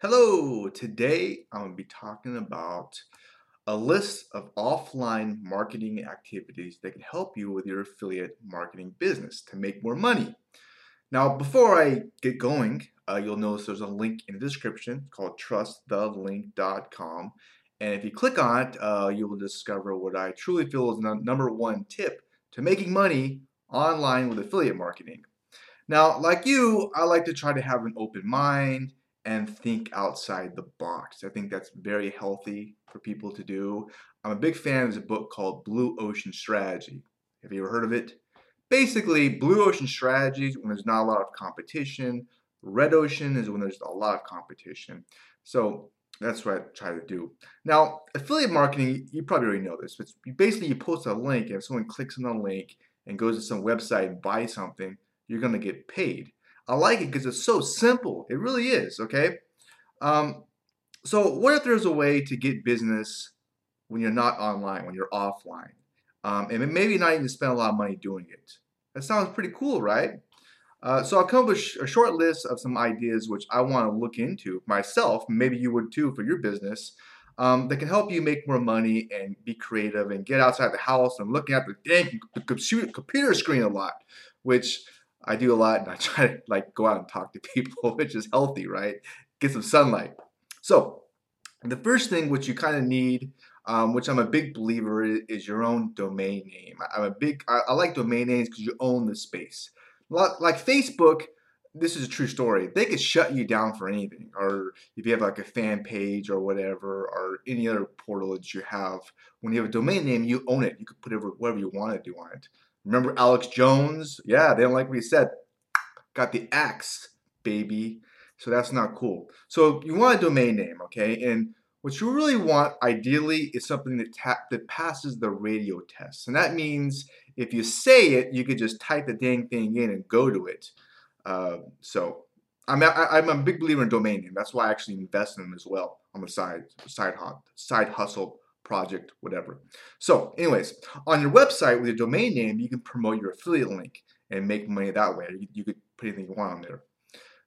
Hello, today I'm going to be talking about a list of offline marketing activities that can help you with your affiliate marketing business to make more money. Now, before I get going, uh, you'll notice there's a link in the description called trustthelink.com. And if you click on it, uh, you will discover what I truly feel is the number one tip to making money online with affiliate marketing. Now, like you, I like to try to have an open mind and think outside the box. I think that's very healthy for people to do. I'm a big fan of a book called Blue Ocean Strategy. Have you ever heard of it? Basically, Blue Ocean strategies when there's not a lot of competition. Red Ocean is when there's a lot of competition. So that's what I try to do. Now, affiliate marketing, you probably already know this, but basically you post a link, and if someone clicks on the link and goes to some website and buys something, you're going to get paid. I like it because it's so simple. It really is, okay? Um, so, what if there's a way to get business when you're not online, when you're offline? Um, and maybe not even spend a lot of money doing it. That sounds pretty cool, right? Uh, so I'll come up with a short list of some ideas which I want to look into myself. Maybe you would too for your business. Um, that can help you make more money and be creative and get outside the house and looking at the dang computer screen a lot, which I do a lot and I try to like go out and talk to people, which is healthy, right? Get some sunlight. So the first thing which you kind of need, um, which I'm a big believer is, is, your own domain name. I'm a big, I, I like domain names because you own the space. Like Facebook, this is a true story. They could shut you down for anything, or if you have like a fan page or whatever, or any other portal that you have. When you have a domain name, you own it. You could put whatever you want to do on it. Remember Alex Jones? Yeah, they don't like what he said. Got the axe, baby. So that's not cool. So you want a domain name, okay? And what you really want, ideally, is something that ta- that passes the radio test. And that means if you say it, you could just type the dang thing in and go to it. Uh, so I'm a, I'm a big believer in domain name. That's why I actually invest in them as well on the side, side, side hustle project, whatever. So, anyways, on your website with your domain name, you can promote your affiliate link and make money that way. You, you could put anything you want on there.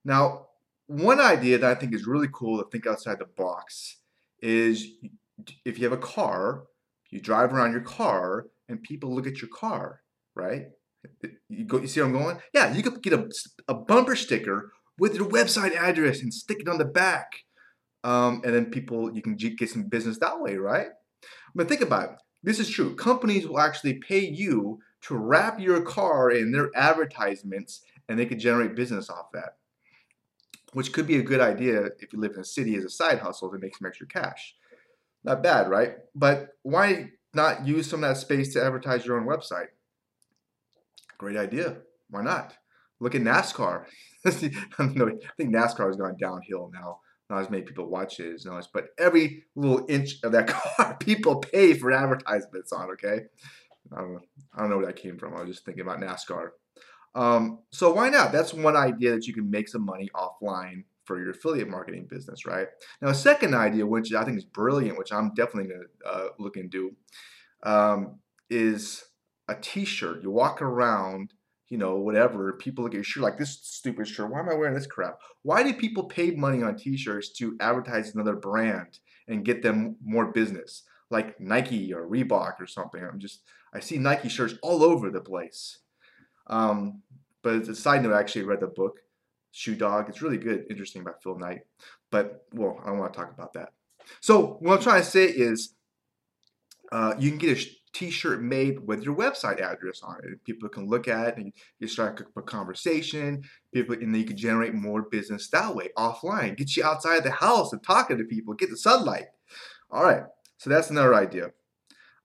Now, one idea that I think is really cool to think outside the box is if you have a car, you drive around your car and people look at your car, right? You go, you see where I'm going? Yeah, you could get a, a bumper sticker with your website address and stick it on the back. Um, and then people, you can get some business that way, right? But think about it. This is true. Companies will actually pay you to wrap your car in their advertisements and they could generate business off that. Which could be a good idea if you live in a city as a side hustle to make some extra cash. Not bad, right? But why not use some of that space to advertise your own website? Great idea. Why not? Look at NASCAR. no, I think NASCAR has gone downhill now not as many people watch it as but every little inch of that car, people pay for advertisements on. Okay, I don't know. I don't know where that came from. I was just thinking about NASCAR. Um, so why not? That's one idea that you can make some money offline for your affiliate marketing business, right? Now, a second idea, which I think is brilliant, which I'm definitely going to uh, look into, um, is a T-shirt. You walk around you know, whatever, people look at your shirt like this stupid shirt. Why am I wearing this crap? Why do people pay money on t-shirts to advertise another brand and get them more business? Like Nike or Reebok or something. I'm just I see Nike shirts all over the place. Um, but as a side note, I actually read the book Shoe Dog. It's really good, interesting by Phil Knight. But well, I don't want to talk about that. So what I'm trying to say is, uh, you can get a t-shirt made with your website address on it. People can look at it and you start a conversation. People and then you can generate more business that way offline. Get you outside the house and talking to people. Get the sunlight. All right. So that's another idea.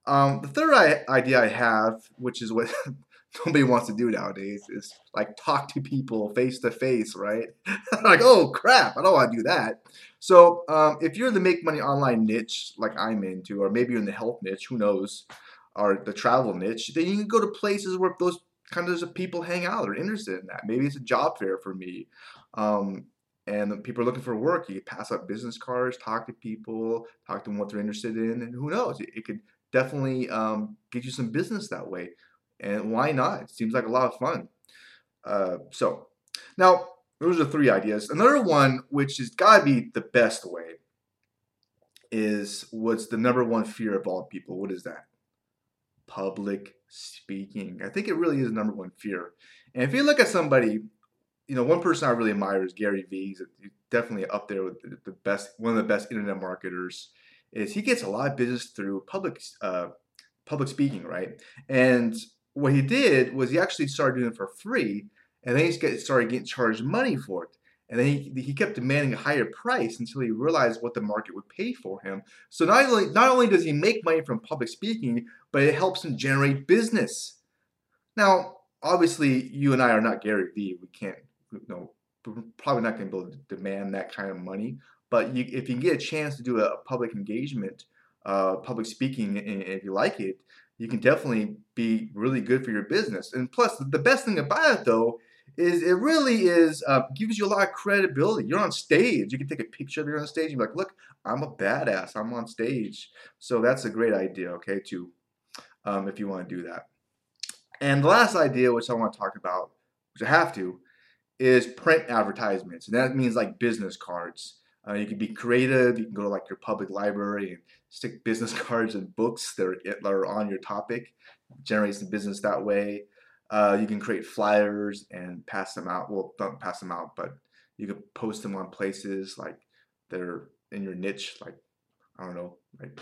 Um, the third idea I have, which is what nobody wants to do nowadays, is like talk to people face to face, right? like, oh crap, I don't want to do that. So um, if you're in the make money online niche like I'm into, or maybe you're in the health niche, who knows? or the travel niche, then you can go to places where those kind of people hang out or interested in that. Maybe it's a job fair for me. Um, and people are looking for work. You pass out business cards, talk to people, talk to them what they're interested in, and who knows? It, it could definitely um, get you some business that way. And why not? It seems like a lot of fun. Uh, so now those are three ideas. Another one, which has got to be the best way, is what's the number one fear of all people? What is that? Public speaking. I think it really is the number one fear. And if you look at somebody, you know, one person I really admire is Gary Vee. He's definitely up there with the best, one of the best internet marketers. Is he gets a lot of business through public, uh, public speaking, right? And what he did was he actually started doing it for free, and then he started getting charged money for it. And then he, he kept demanding a higher price until he realized what the market would pay for him. So not only, not only does he make money from public speaking, but it helps him generate business. Now, obviously, you and I are not Gary Vee. We can't, you know, probably not going to be able to demand that kind of money. But you, if you get a chance to do a, a public engagement, uh, public speaking, and if you like it, you can definitely be really good for your business. And plus, the best thing about it though is it really is uh, gives you a lot of credibility. You're on stage. You can take a picture of you on stage and be like, look, I'm a badass. I'm on stage. So that's a great idea, okay, too, um, if you want to do that. And the last idea, which I want to talk about, which I have to, is print advertisements. And that means like business cards. Uh, you can be creative. You can go to like your public library and stick business cards and books that are, that are on your topic. Generate some business that way. Uh, you can create flyers and pass them out. Well, don't pass them out, but you can post them on places like they're in your niche, like I don't know, like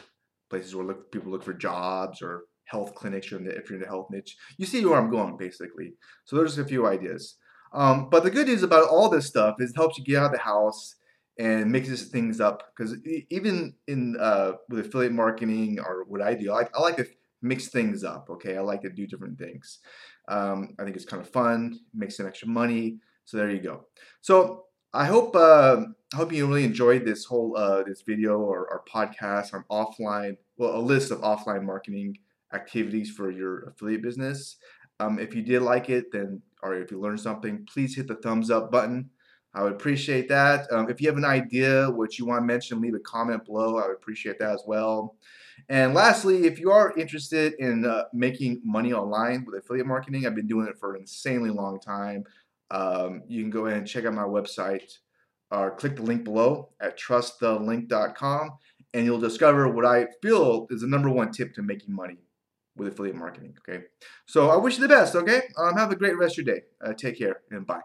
places where look, people look for jobs or health clinics. If you're in the health niche, you see where I'm going basically. So there's a few ideas. Um, but the good news about all this stuff is it helps you get out of the house and mixes things up because even in uh, with affiliate marketing or what I do, I, I like to mix things up. Okay, I like to do different things. Um, I think it's kind of fun, makes some extra money. So there you go. So I hope uh, I hope you really enjoyed this whole uh, this video or, or podcast on offline, well, a list of offline marketing activities for your affiliate business. Um, if you did like it, then or if you learned something, please hit the thumbs up button. I would appreciate that. Um, if you have an idea what you want to mention, leave a comment below. I would appreciate that as well. And lastly, if you are interested in uh, making money online with affiliate marketing, I've been doing it for an insanely long time. Um, you can go ahead and check out my website or click the link below at trustthelink.com and you'll discover what I feel is the number one tip to making money with affiliate marketing. Okay. So I wish you the best. Okay. Um, have a great rest of your day. Uh, take care and bye.